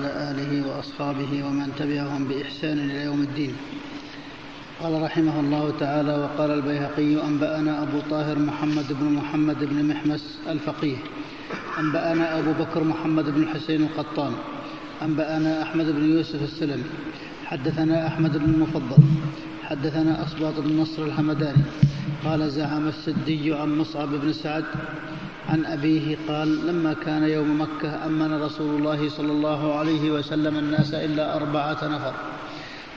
وعلى آله وأصحابه ومن تبعهم بإحسان إلى يوم الدين. قال رحمه الله تعالى وقال البيهقي أنبأنا أبو طاهر محمد بن محمد بن محمس الفقيه. أنبأنا أبو بكر محمد بن الحسين القطان. أنبأنا أحمد بن يوسف السلمي. حدثنا أحمد بن المفضل. حدثنا أصباط بن نصر الحمداني قال زعم السدي عن مصعب بن سعد عن أبيه قال لما كان يوم مكة أمن رسول الله صلى الله عليه وسلم الناس إلا أربعة نفر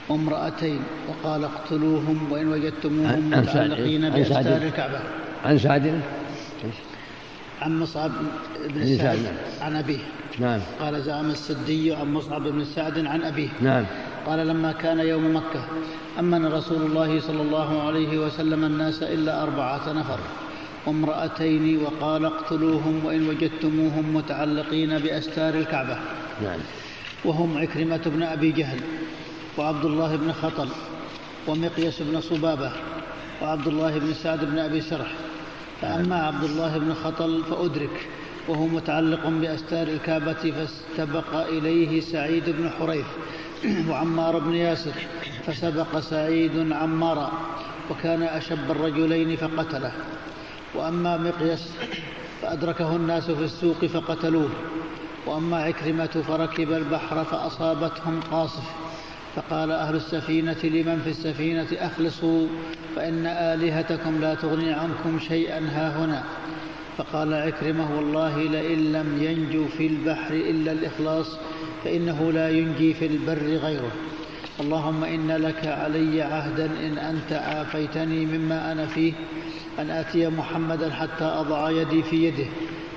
وامرأتين وقال اقتلوهم وإن وجدتموهم متعلقين بأستار الكعبة. عن سعد. عن مصعب بن سعد. عن أبيه. نعم. قال زعم السدي عن مصعب بن سعد عن أبيه. نعم. قال لما كان يوم مكة أمن رسول الله صلى الله عليه وسلم الناس إلا أربعة نفر. وامرأتين وقال اقتلوهم وإن وجدتموهم متعلقين بأستار الكعبة. نعم. وهم عكرمة بن أبي جهل وعبد الله بن خطل ومقيس بن صبابة وعبد الله بن سعد بن أبي سرح. فأما عبد الله بن خطل فأدرك وهو متعلق بأستار الكعبة فاستبق إليه سعيد بن حريث وعمار بن ياسر فسبق سعيد عمارا وكان أشب الرجلين فقتله. وأما مقيس فأدركه الناس في السوق فقتلوه وأما عكرمة فركب البحر فأصابتهم قاصف فقال أهل السفينة لمن في السفينة أخلصوا؟ فإن آلهتكم لا تغني عنكم شيئا ها هنا. فقال عكرمة والله لئن لم ينجو في البحر إلا الإخلاص فإنه لا ينجي في البر غيره. اللهم إن لك علي عهدا إن أنت عافيتني مما أنا فيه أن آتي محمدا حتى أضع يدي في يده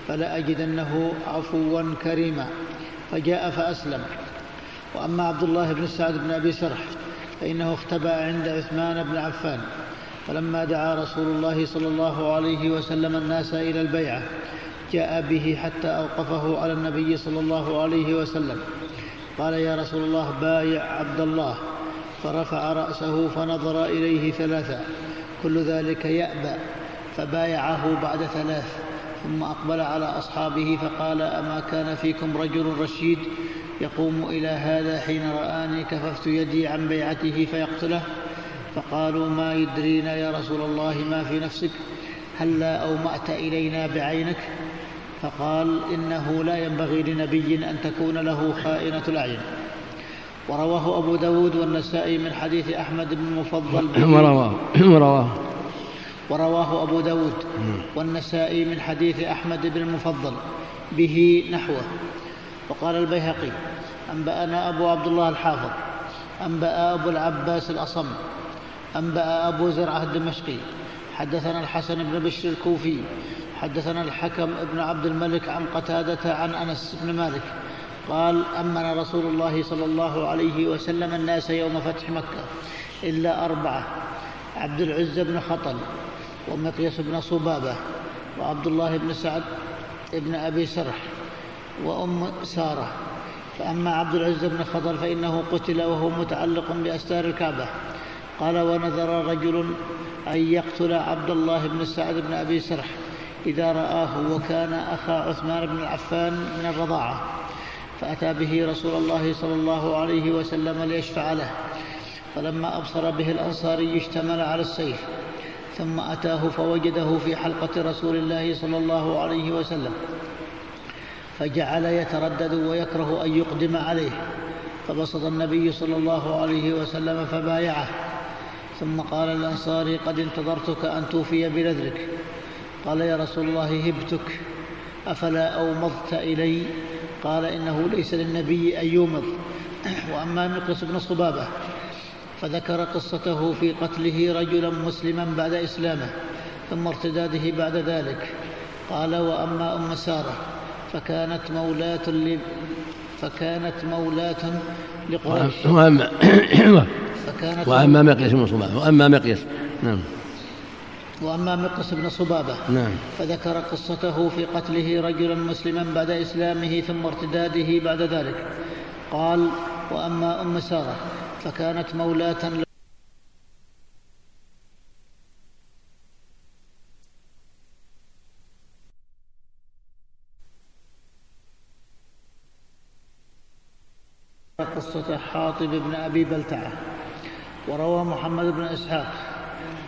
فلا أجدنه عفوا كريما. فجاء فأسلم. وأما عبد الله بن سعد بن أبي سرح فإنه اختبأ عند عثمان بن عفان. فلما دعا رسول الله صلى الله عليه وسلم الناس إلى البيعة جاء به حتى أوقفه على النبي صلى الله عليه وسلم. قال يا رسول الله بايع عبد الله. فرفع رأسه فنظر إليه ثلاثا. كل ذلك يأبى فبايعه بعد ثلاث ثم أقبل على أصحابه فقال أما كان فيكم رجل رشيد يقوم إلى هذا حين رآني كففت يدي عن بيعته فيقتله؟ فقالوا ما يدرينا يا رسول الله ما في نفسك هلا أومأت إلينا بعينك؟ فقال إنه لا ينبغي لنبي أن تكون له خائنة الأعين. ورواه أبو داود والنسائي من حديث أحمد بن المفضل ورواه. ورواه. ورواه أبو داود والنسائي من حديث أحمد بن المفضل به نحوه. وقال البيهقي أنبأنا أبو عبد الله الحافظ أنبأ أبو العباس الأصم أنبأ أبو زرعة الدمشقي حدثنا الحسن بن بشر الكوفي حدثنا الحكم بن عبد الملك عن قتادة عن أنس بن مالك قال أمن رسول الله صلى الله عليه وسلم الناس يوم فتح مكة إلا أربعة عبد العزة بن خطل ومقيس بن صبابة وعبد الله بن سعد بن أبي سرح وأم سارة. فأما عبد العزة بن خطل فإنه قتل وهو متعلق بأستار الكعبة. قال ونذر رجل أن يقتل عبد الله بن سعد بن أبي سرح إذا رآه وكان أخا عثمان بن عفان من الرضاعة. فأتى به رسول الله صلى الله عليه وسلم ليشفع له. فلما أبصر به الأنصاري اشتمل على السيف ثم أتاه فوجده في حلقة رسول الله صلى الله عليه وسلم. فجعل يتردد ويكره أن يقدم عليه. فبسط النبي صلى الله عليه وسلم فبايعه. ثم قال الأنصاري قد انتظرتك أن توفي بنذرك. قال يا رسول الله هبتك. أفلا أومضت إلي قال إنه ليس للنبي أن يومض وأما مقص بن صبابة فذكر قصته في قتله رجلا مسلما بعد إسلامه ثم ارتداده بعد ذلك. قال وأما أم سارة فكانت مولاة ل... فكانت مولاة لقريش. وأما فكانت وأما مقيس بن صبابة. وأما مقيس نعم. وأما مقص بن صبابة نعم. فذكر قصته في قتله رجلا مسلما بعد إسلامه ثم ارتداده بعد ذلك. قال وأما أم سارة فكانت مولاة قصة حاطب بن أبي بلتعة وروى محمد بن إسحاق.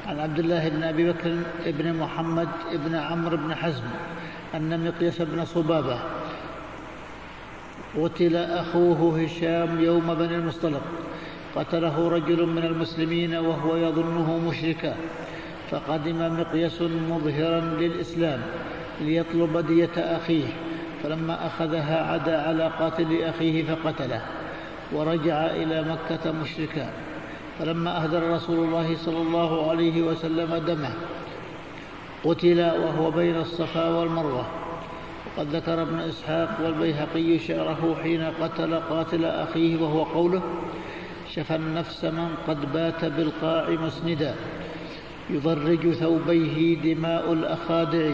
عن عبد الله بن أبي بكر بن محمد بن عمرو بن حزم أن مقياس بن صبابة قتل أخوه هشام يوم بني المصطلق. قتله رجل من المسلمين وهو يظنه مشركا. فقدم مقياس مظهرا للإسلام ليطلب دية أخيه فلما أخذها عدا على قاتل أخيه فقتله ورجع إلى مكة مشركا. فلما أهدر رسول الله صلى الله عليه وسلم دمه قتل وهو بين الصفا والمروة. وقد ذكر ابن إسحاق والبيهقي شعره حين قتل قاتل أخيه وهو قوله شفى النفس من قد بات بالقاع مسندا يضرج ثوبيه دماء الأخادع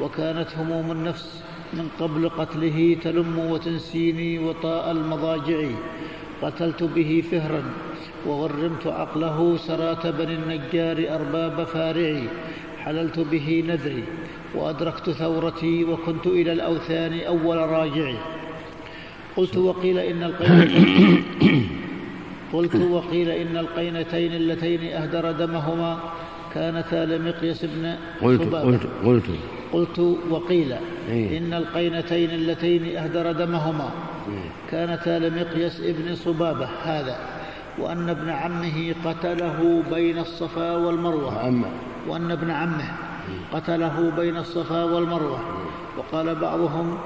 وكانت هموم النفس من قبل قتله تلم وتنسيني وطاء المضاجع قتلت به فهرا وغرمت عقله سرات بني النجار أرباب فارعي. حللت به نذري وأدركت ثورتي وكنت إلى الأوثان أول راجعي قلت وقيل إن القينتين قلت وقيل إن القينتين اللتين أهدر دمهما كانتا لمقيس بن قلت قلت قلت. قلت وقيل إيه؟ إن القينتين اللتين أهدر دمهما إيه؟ كانتا لمقيس ابن صبابة. هذا. وأن ابن عمه قتله بين الصفا والمروة. وأن ابن عمه قتله بين الصفا والمروة. وقال بعضهم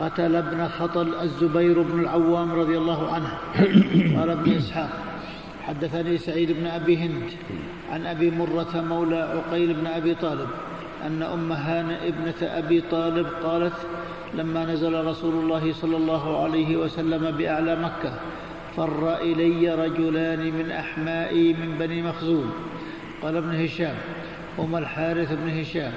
قتل ابن خطل الزبير بن العوام رضي الله عنه. قال ابن إسحاق حدثني سعيد بن أبي هند عن أبي مرة مولى عقيل بن أبي طالب أن أم هان ابنة أبي طالب قالت لما نزل رسول الله صلى الله عليه وسلم بأعلى مكة فر إلي رجلان من أحمائي من بني مخزوم قال ابن هشام هما الحارث بن هشام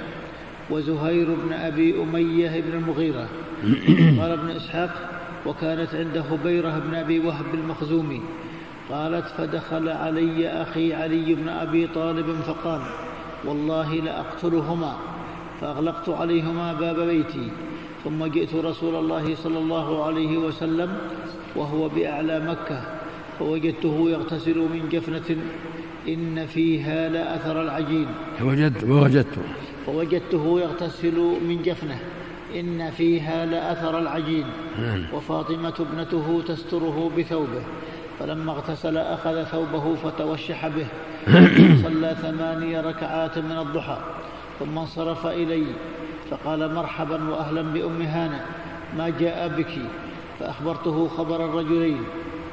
وزهير بن أبي أمية بن المغيرة قال ابن إسحاق وكانت عنده هبيرة بن أبي وهب المخزومي قالت فدخل علي أخي علي بن أبي طالب فقال والله لأقتلهما فأغلقت عليهما باب بيتي. ثم جئت رسول الله صلى الله عليه وسلم وهو بأعلى مكة فوجدته يغتسل من جفنة إن فيها لأثر العجين. فوجدت ووجدته. فوجدته يغتسل من جفنة إن فيها لأثر العجين. نعم. وفاطمة ابنته تستره بثوبه فلما اغتسل أخذ ثوبه فتوشح به. صلى ثماني ركعات من الضحى ثم انصرف إلي. فقال مرحبا وأهلا بأم هانة ما جاء بك؟ فأخبرته خبر الرجلين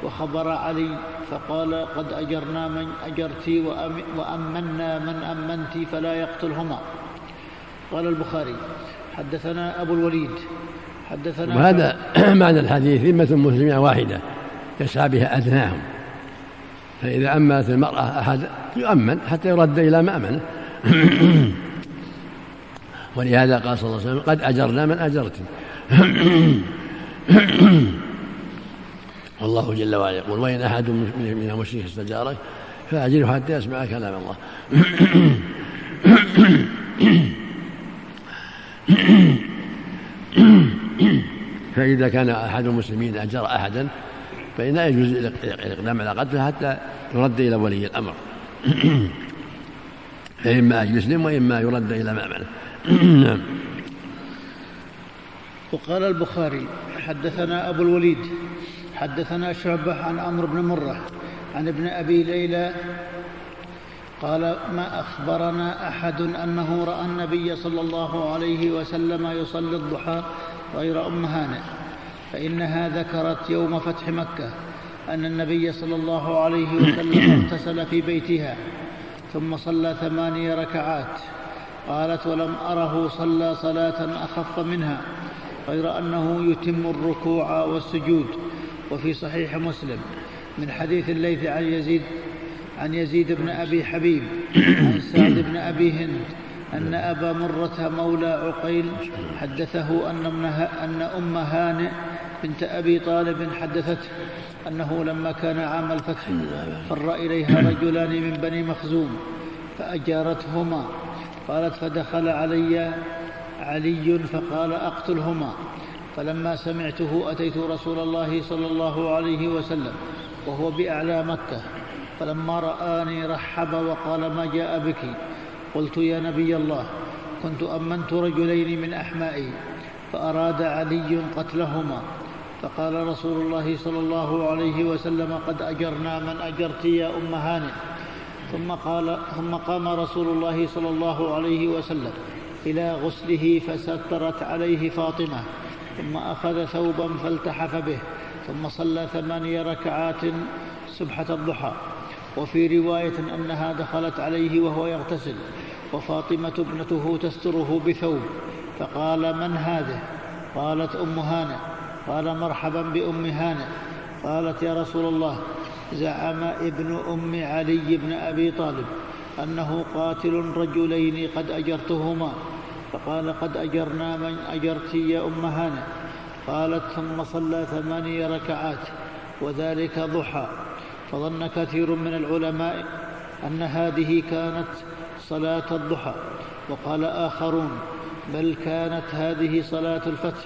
وخبر علي فقال قد أجرنا من أجرت وأمنا من أمنت فلا يقتلهما. قال البخاري حدثنا أبو الوليد حدثنا وهذا معنى الحديث ذمة مسلمة واحدة يسعى بها أدناهم. فإذا أمنت المرأة أحد يؤمن حتى يرد إلى ما أمنه ولهذا قال صلى الله عليه وسلم قد أجرنا من أجرت. والله جل وعلا يقول وإن أحد من المشركين استجارك فأجره حتى يسمع كلام الله. فإذا كان أحد المسلمين أجر أحدا فإن لا يجوز الإقدام على قتله حتى يرد إلى ولي الأمر. فإما أن يسلم وإما يرد إلى مأمنه نعم. وقال البخاري حدثنا أبو الوليد حدثنا شعبة عن عمرو بن مرة عن ابن أبي ليلى قال ما أخبرنا أحد أنه رأى النبي صلى الله عليه وسلم يصلي الضحى غير أم هانئ فإنها ذكرت يوم فتح مكة أن النبي صلى الله عليه وسلم اغتسل في بيتها ثم صلى ثماني ركعات. قالت ولم أره صلى صلاة أخف منها غير أنه يتم الركوع والسجود وفي صحيح مسلم من حديث الليث عن يزيد عن يزيد بن أبي حبيب عن سعد بن أبي هند أن أبا مرة مولى عقيل حدثه أن, أن أم هانئ بنت أبي طالب حدثته أنه لما كان عام الفتح فر إليها رجلان من بني مخزوم فأجارتهما. قالت فدخل علي علي فقال أقتلهما. فلما سمعته أتيت رسول الله صلى الله عليه وسلم وهو بأعلى مكة. فلما رآني رحب وقال ما جاء بك؟ قلت يا نبي الله كنت أمنت رجلين من أحمائي فأراد علي قتلهما. فقال رسول الله صلى الله عليه وسلم قد أجرنا من أجرت يا أم هانئ. ثم قال ثم قام رسول الله صلى الله عليه وسلم إلى غسله فسترت عليه فاطمة ثم أخذ ثوبا فالتحف به ثم صلى ثماني ركعات سبحة الضحى. وفي رواية أنها دخلت عليه وهو يغتسل وفاطمة ابنته تستره بثوب فقال من هذه؟ قالت أم هانئ. قال مرحبا بأم هانئ. قالت يا رسول الله زعم ابن أم علي بن أبي طالب أنه قاتل رجلين قد أجرتهما فقال قد أجرنا من أجرت يا أم هانئ. قالت ثم صلى ثماني ركعات وذلك ضحى. فظن كثير من العلماء أن هذه كانت صلاة الضحى وقال آخرون بل كانت هذه صلاة الفتح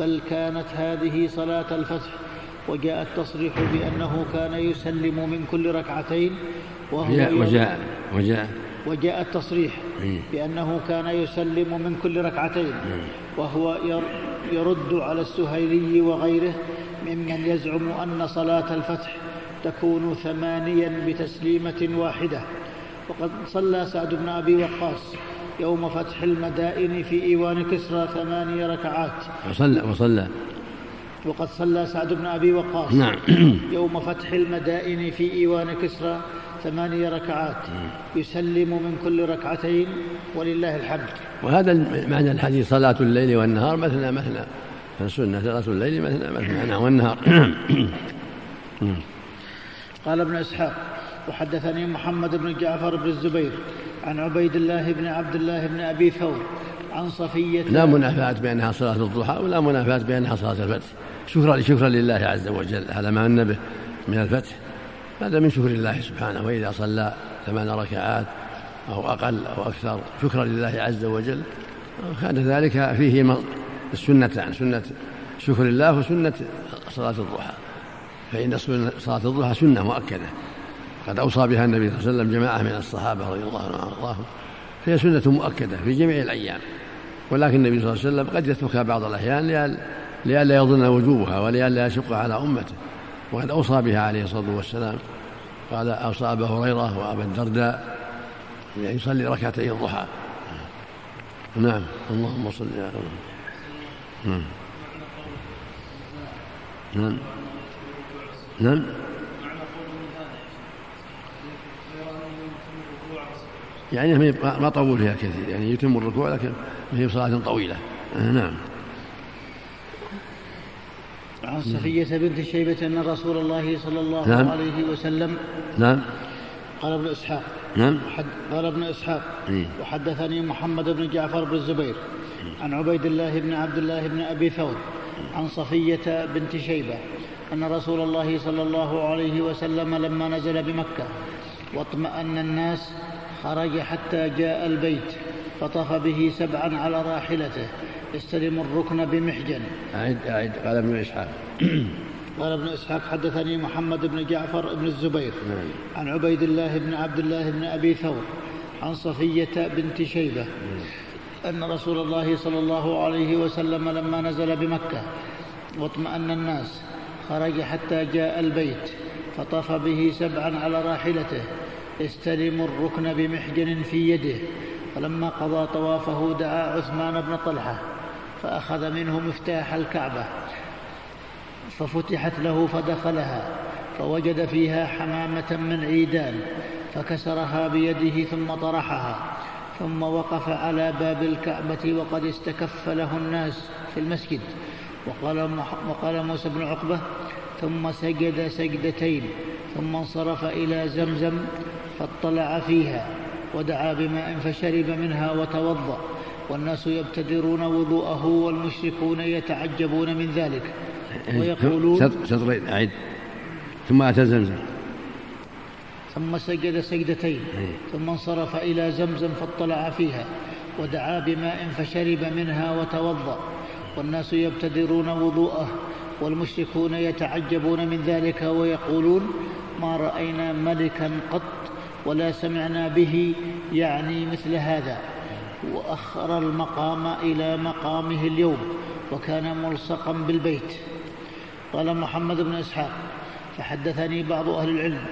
بل كانت هذه صلاة الفتح. وجاء التصريح بأنه كان يسلم من كل ركعتين وهو وجاء وجاء وجاء. التصريح إيه. بأنه كان يسلم من كل ركعتين إيه. وهو يرد على السهيلي وغيره ممن يزعم أن صلاة الفتح تكون ثمانيا بتسليمة واحدة. وقد صلى سعد بن أبي وقاص يوم فتح المدائن في إيوان كسرى ثماني ركعات. وصلى وصلى. وقد صلى سعد بن أبي وقاص نعم. يوم فتح المدائن في إيوان كسرى ثماني ركعات. يسلم من كل ركعتين ولله الحمد. وهذا معنى الحديث صلاة الليل والنهار مثنى مثنى. فالسنة صلاة الليل مثنى مثنى والنهار. قال ابن إسحاق وحدثني محمد بن جعفر بن الزبير عن عبيد الله بن عبد الله بن أبي ثور عن صفية لا منافاة بأنها صلاة الضحى ولا منافاة بأنها صلاة الفتح. شكرا شكرا لله عز وجل. على ما من به من الفتح. هذا من شكر الله سبحانه. وإذا صلى ثمان ركعات أو أقل أو أكثر شكرا لله عز وجل. كان ذلك فيه السنتان سنة شكر الله وسنة صلاة الضحى. فإن صلاة الضحى سنة مؤكدة. قد أوصى بها النبي صلى الله عليه وسلم جماعة من الصحابة رضي الله عنهم وأرضاهم. فهي سنة مؤكدة في جميع الأيام. ولكن النبي صلى الله عليه وسلم قد يتركها بعض الأحيان لئلا يظن وجوبها ولئلا يشق على أمته. وقد أوصى بها عليه الصلاة والسلام. قال أوصى أبا هريرة وأبا الدرداء أن يصلي ركعتي الضحى. نعم. اللهم صل على نعم. نعم. نعم. يعني ما طول فيها كثير. يعني يتم الركوع لكن ما هي صلاة طويلة. نعم. عن صفية بنت شيبة أن رسول الله صلى الله نعم. عليه وسلم نعم. قال ابن إسحاق. نعم. قال ابن إسحاق. إيه؟ وحدثني محمد بن جعفر بن الزبير عن عبيد الله بن عبد الله بن أبي ثور عن صفية بنت شيبة أن رسول الله صلى الله عليه وسلم لما نزل بمكة واطمأن الناس خرج حتى جاء البيت فطاف به سبعا على راحلته يستلم الركن بمحجن. أعد أعد قال ابن إسحاق. قال ابن إسحاق حدثني محمد بن جعفر بن الزبير نعم. عن عبيد الله بن عبد الله بن أبي ثور عن صفية بنت شيبة أن رسول الله صلى الله عليه وسلم لما نزل بمكة واطمأن الناس خرج حتى جاء البيت فطاف به سبعا على راحلته يستلم الركن بمحجن في يده فلما قضى طوافه دعا عثمان بن طلحة. فأخذ منه مفتاح الكعبة ففتحت له فدخلها فوجد فيها حمامة من عيدان فكسرها بيده ثم طرحها ثم وقف على باب الكعبة وقد استكف له الناس في المسجد. وقال, وقال موسى بن عقبة ثم سجد سجدتين ثم انصرف إلى زمزم فاطلع فيها ودعا بماء فشرب منها وتوضأ. والناس يبتدرون وضوءه والمشركون يتعجبون من ذلك. ويقولون شطرين أعد ثم أتى زمزم. ثم سجد سجدتين. ثم انصرف إلى زمزم فاطلع فيها. ودعا بماء فشرب منها وتوضأ. والناس يبتدرون وضوءه والمشركون يتعجبون من ذلك ويقولون ما رأينا ملكا قط ولا سمعنا به يعني مثل هذا. وأخر المقام إلى مقامه اليوم وكان ملصقا بالبيت. قال محمد بن إسحاق فحدثني بعض أهل العلم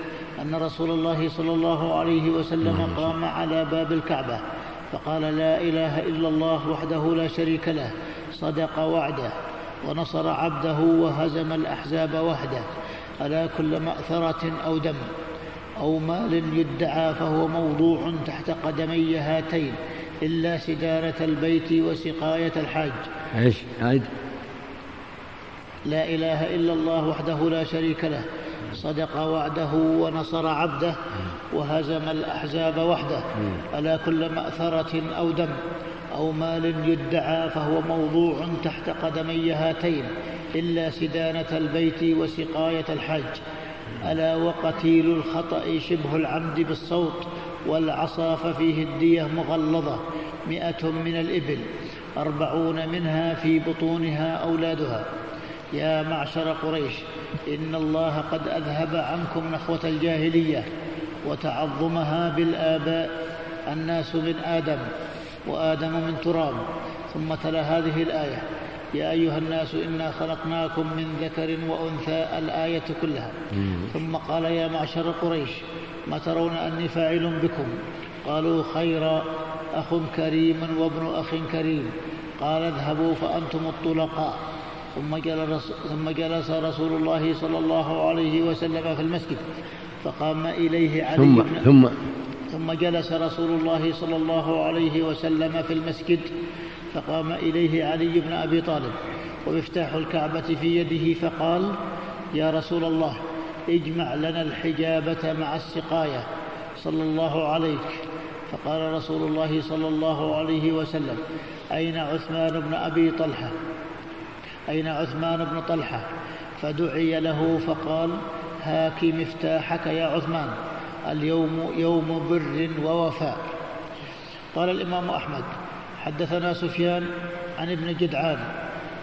أن رسول الله صلى الله عليه وسلم قام على باب الكعبة فقال لا إله إلا الله وحده لا شريك له صدق وعده ونصر عبده وهزم الأحزاب وحده ألا كل مأثرة أو دم أو مال يدعى فهو موضوع تحت قدمي هاتين إلا سدانه البيت وسقاية الحاج. إيش؟ عيد. لا إله إلا الله وحده لا شريك له. صدق وعده ونصر عبده وهزم الأحزاب وحده. ألا كل مأثرة أو دم أو مال يدعى فهو موضوع تحت قدمي هاتين. إلا سدانة البيت وسقاية الحاج. ألا وقتيل الخطأ شبه العمد بالصوت. والعصا ففيه الدية مغلظة مئة من الإبل أربعون منها في بطونها أولادها. يا معشر قريش إن الله قد أذهب عنكم نخوة الجاهلية وتعظمها بالآباء الناس من آدم وآدم من تراب. ثم تلا هذه الآية يا أيها الناس إنا خلقناكم من ذكر وأنثى الآية كلها. ثم قال يا معشر قريش ما ترون أني فاعل بكم؟ قالوا خيرا أخ كريم وابن أخ كريم. قال اذهبوا فأنتم الطلقاء. ثم جلس, ثم جلس رسول الله صلى الله عليه وسلم في المسجد فقام إليه علي ثم ثم ثم جلس رسول الله صلى الله عليه وسلم في المسجد فقام إليه علي بن أبي طالب ومفتاح الكعبة في يده فقال يا رسول الله اجمع لنا الحجابة مع السقاية. صلى الله عليك فقال رسول الله صلى الله عليه وسلم أين عثمان بن أبي طلحة؟ أين عثمان بن طلحة؟ فدعي له فقال هاك مفتاحك يا عثمان. اليوم يوم بر ووفاء. قال الإمام أحمد حدثنا سفيان عن ابن جدعان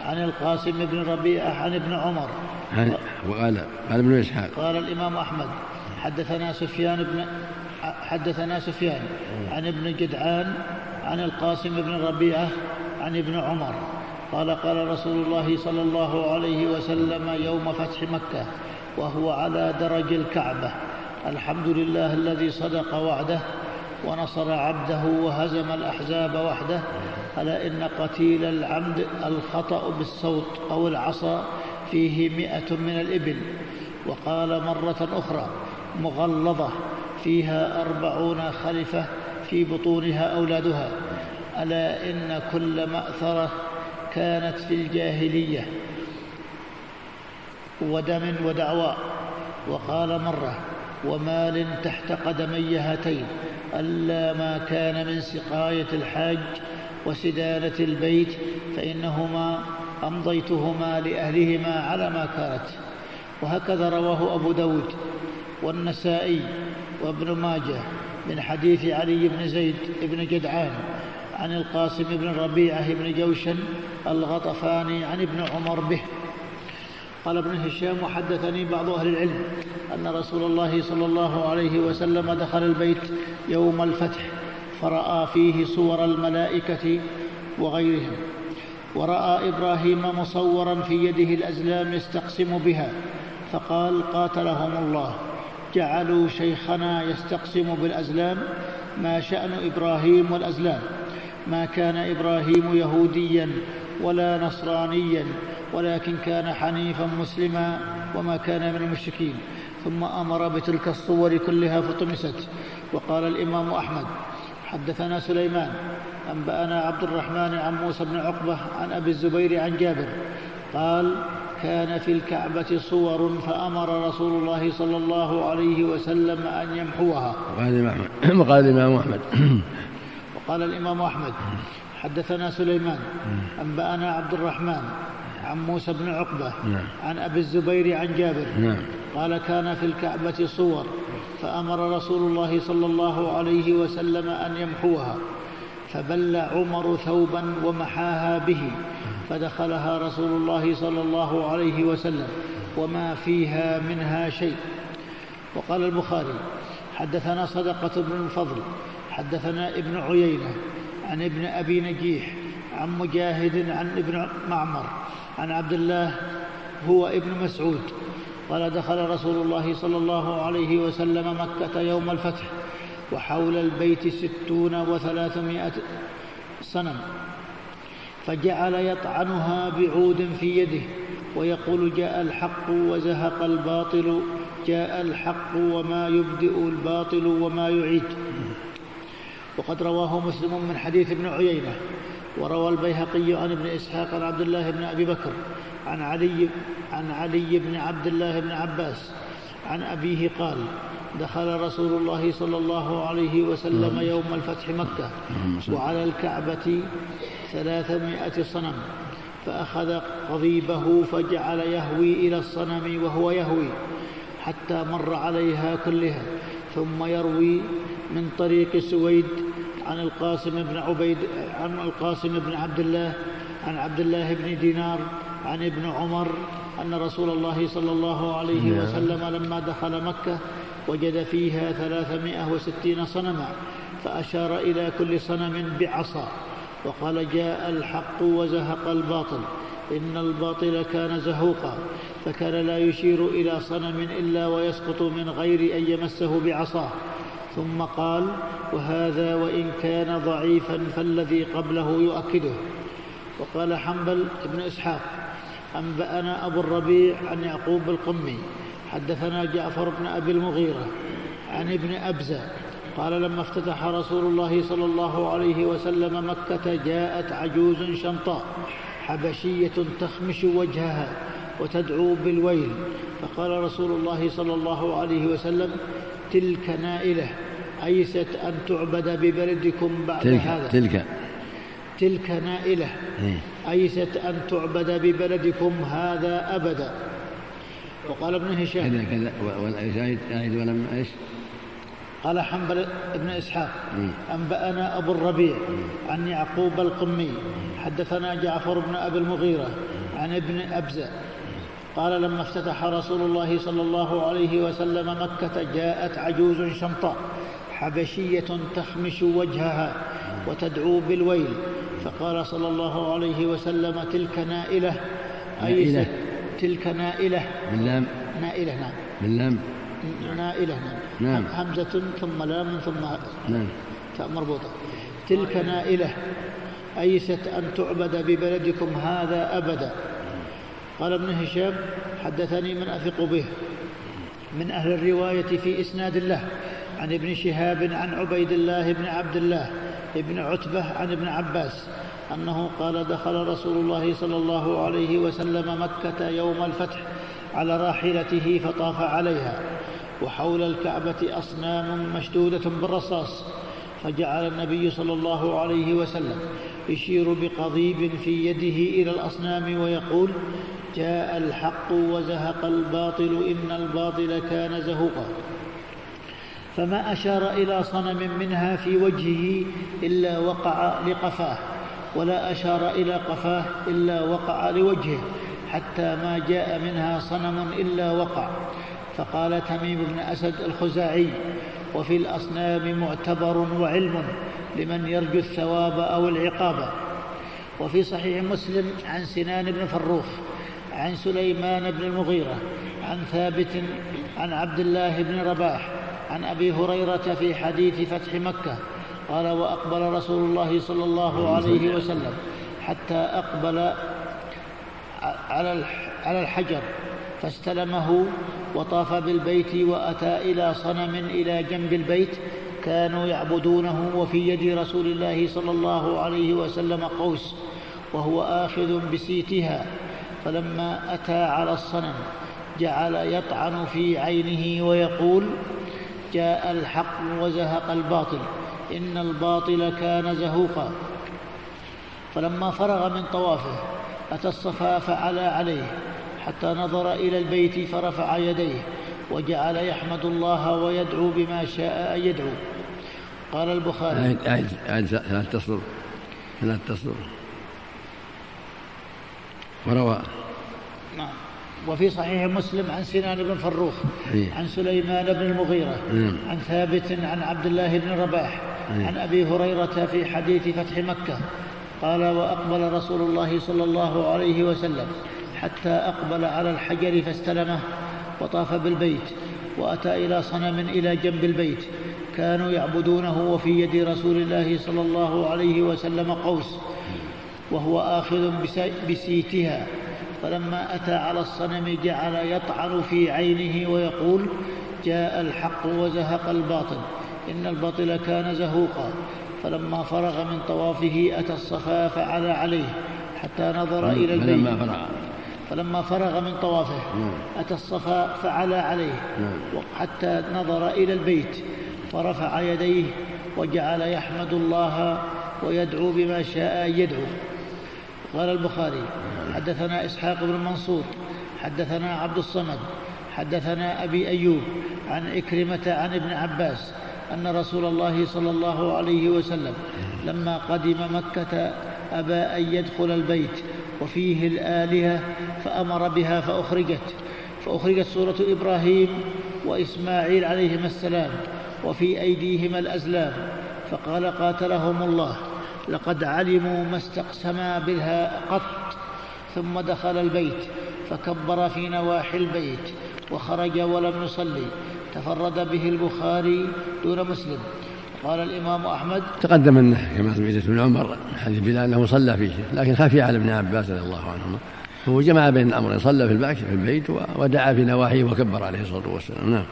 عن القاسم بن ربيعة عن ابن عمر. وقال قال ابن إسحاق. قال الإمام أحمد حدثنا سفيان بن حدثنا سفيان عن ابن جدعان عن القاسم بن ربيعة عن ابن عمر. قال قال رسول الله صلى الله عليه وسلم يوم فتح مكة وهو على درج الكعبة. الحمد لله الذي صدق وعده ونصر عبده وهزم الأحزاب وحده. ألا إن قتيل العمد الخطأ بالصوت أو العصا فيه مئة من الإبل. وقال مرة أخرى مغلظة فيها أربعون خلفة في بطونها أولادها. ألا إن كل مأثرة كانت في الجاهلية ودم ودعوى وقال مرة ومال تحت قدمي هاتين ألا ما كان من سقاية الحاج وسدانة البيت فإنهما أمضيتهما لأهلهما على ما كانت. وهكذا رواه أبو داود والنسائي وابن ماجه من حديث علي بن زيد بن جدعان عن القاسم بن ربيعة بن جوشن الغطفاني عن ابن عمر به. قال ابن هشام وحدثني بعض أهل العلم أن رسول الله صلى الله عليه وسلم دخل البيت يوم الفتح فرأى فيه صور الملائكة وغيرهم ورأى إبراهيم مصورا في يده الأزلام يستقسم بها فقال قاتلهم الله جعلوا شيخنا يستقسم بالأزلام ما شأن إبراهيم والأزلام ما كان إبراهيم يهوديا ولا نصرانيا ولكن كان حنيفا مسلما وما كان من المشركين. ثم أمر بتلك الصور كلها فطمست. وقال الإمام أحمد حدثنا سليمان أنبأنا عبد الرحمن عن موسى بن عقبة عن أبي الزبير عن جابر. قال كان في الكعبة صور فأمر رسول الله صلى الله عليه وسلم أن يمحوها. وقال الإمام أحمد وقال الإمام أحمد. وقال الإمام أحمد حدثنا سليمان أنبأنا عبد الرحمن عن موسى بن عقبة نعم. عن أبي الزبير عن جابر نعم قال كان في الكعبة صور فأمر رسول الله صلى الله عليه وسلم أن يمحوها فبل عمر ثوبا ومحاها به فدخلها رسول الله صلى الله عليه وسلم وما فيها منها شيء وقال البخاري حدثنا صدقة بن الفضل حدثنا ابن عيينة عن ابن أبي نجيح عن مجاهد عن ابن معمر عن عبد الله هو ابن مسعود. قال دخل رسول الله صلى الله عليه وسلم مكة يوم الفتح وحول البيت ستون وثلاثمائة صنم فجعل يطعنها بعود في يده ويقول جاء الحق وزهق الباطل جاء الحق وما يبدئ الباطل وما يعيد. وقد رواه مسلم من حديث ابن عيينة وروى البيهقي عن ابن إسحاق عن عبد الله بن أبي بكر عن علي عن علي بن عبد الله بن عباس عن أبيه قال دخل رسول الله صلى الله عليه وسلم يوم الفتح مكة وعلى الكعبة ثلاثمائة صنم فأخذ قضيبه فجعل يهوي إلى الصنم وهو يهوي حتى مر عليها كلها ثم يروي من طريق سويد عن القاسم بن عبيد عن القاسم بن عبد الله عن عبد الله بن دينار عن ابن عمر أن رسول الله صلى الله عليه نعم. وسلم لما دخل مكة وجد فيها ثلاثمائة وستين صنما فأشار إلى كل صنم بعصا وقال جاء الحق وزهق الباطل إن الباطل كان زهوقا فكان لا يشير إلى صنم إلا ويسقط من غير أن يمسه بعصاه ثم قال وهذا وإن كان ضعيفا فالذي قبله يؤكده. وقال حنبل بن إسحاق أنبأنا أبو الربيع عن يعقوب القمي حدثنا جعفر بن أبي المغيرة عن ابن أبزة قال لما افتتح رسول الله صلى الله عليه وسلم مكة جاءت عجوز شنطاء حبشية تخمش وجهها وتدعو بالويل فقال رسول الله صلى الله عليه وسلم تلك نائلة أيست أن تعبد ببلدكم بعد تلك هذا؟ تلك. تلك نائلة إيه. أيست أن تعبد ببلدكم هذا أبدا؟ وقال ابن هشام. كذا كذا. أعيد ولم إيش؟ قال حنبل بن إسحاق. أنبأنا أبو الربيع عن يعقوب القمي. حدثنا جعفر بن أبي المغيرة عن ابن أبزة. قال لما افتتح رسول الله صلى الله عليه وسلم مكة جاءت عجوز شمطاء حبشية تخمش وجهها وتدعو بالويل. فقال صلى الله عليه وسلم تلك نائلة أي تلك نائلة. من لام؟ نائلة نعم. من لام؟ نائلة نعم, نعم. همزة ثم لام ثم نعم. مربوطة. تلك نائلة أيست أن تعبد ببلدكم هذا أبدا؟ قال ابن هشام حدثني من أثق به من أهل الرواية في إسناد الله عن ابن شهاب عن عبيد الله بن عبد الله بن عتبة عن ابن عباس أنه قال دخل رسول الله صلى الله عليه وسلم مكة يوم الفتح على راحلته فطاف عليها وحول الكعبة أصنام مشدودة بالرصاص فجعل النبي صلى الله عليه وسلم يشير بقضيب في يده إلى الأصنام ويقول جاء الحق وزهق الباطل إن الباطل كان زهوقا. فما أشار إلى صنم منها في وجهه إلا وقع لقفاه ولا أشار إلى قفاه إلا وقع لوجهه حتى ما جاء منها صنم إلا وقع. فقال تميم بن أسد الخزاعي وفي الأصنام معتبر وعلم لمن يرجو الثواب أو العقاب. وفي صحيح مسلم عن سنان بن فروخ عن سليمان بن المغيرة عن ثابت عن عبد الله بن رباح عن أبي هريرة في حديث فتح مكة قال وأقبل رسول الله صلى الله عليه وسلم حتى أقبل على الحجر فاستلمه وطاف بالبيت وأتى إلى صنم إلى جنب البيت كانوا يعبدونه وفي يد رسول الله صلى الله عليه وسلم قوس وهو آخذ بسيتها. فلما أتى على الصنم جعل يطعن في عينه ويقول جاء الحق وزهق الباطل إن الباطل كان زهوقا. فلما فرغ من طوافه أتى الصفا فعلى عليه حتى نظر إلى البيت فرفع يديه وجعل يحمد الله ويدعو بما شاء أن يدعو. قال البخاري أعد أعد ثلاث تصدر؟ وروى نعم وفي صحيح مسلم عن سنان بن فروخ إيه. عن سليمان بن المغيرة نعم. عن ثابت عن عبد الله بن رباح إيه. عن أبي هريرة في حديث فتح مكة قال وأقبل رسول الله صلى الله عليه وسلم حتى أقبل على الحجر فاستلمه وطاف بالبيت وأتى إلى صنم إلى جنب البيت كانوا يعبدونه وفي يد رسول الله صلى الله عليه وسلم قوس وهو آخذ بسيتها فلما أتى على الصنم جعل يطعن في عينه ويقول جاء الحق وزهق الباطل. إن الباطل كان زهوقا. فلما فرغ من طوافه أتى الصفا فعلى عليه حتى نظر إلى البيت. فلما فرغ. فلما فرغ من طوافه أتى الصفا فعلى عليه. حتى نظر إلى البيت فرفع يديه وجعل يحمد الله ويدعو بما شاء يدعو. قال البخاري حدثنا إسحاق بن منصور حدثنا عبد الصمد حدثنا أبي أيوب عن إكرمة عن ابن عباس أن رسول الله صلى الله عليه وسلم لما قدم مكة أبى أن يدخل البيت وفيه الآلهة فأمر بها فأخرجت فأخرجت سورة إبراهيم وإسماعيل عليهما السلام وفي أيديهما الأزلام فقال قاتلهم الله. لقد علموا ما استقسما بها قط ثم دخل البيت فكبر في نواحي البيت وخرج ولم يصلي تفرد به البخاري دون مسلم. قال الإمام أحمد تقدم أنه كما سمعت ابن عمر حديث بلال أنه صلى فيه لكن خفي على ابن عباس رضي الله عنهما. هو جمع بين الأمرين صلى في البيت ودعا في نواحيه وكبر عليه الصلاة والسلام. نعم.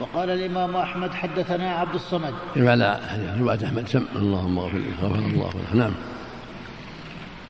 وقال الإمام أحمد حدثنا عبد الصمد. على رواية أحمد سم اللهم اغفر غفر الله له. نعم.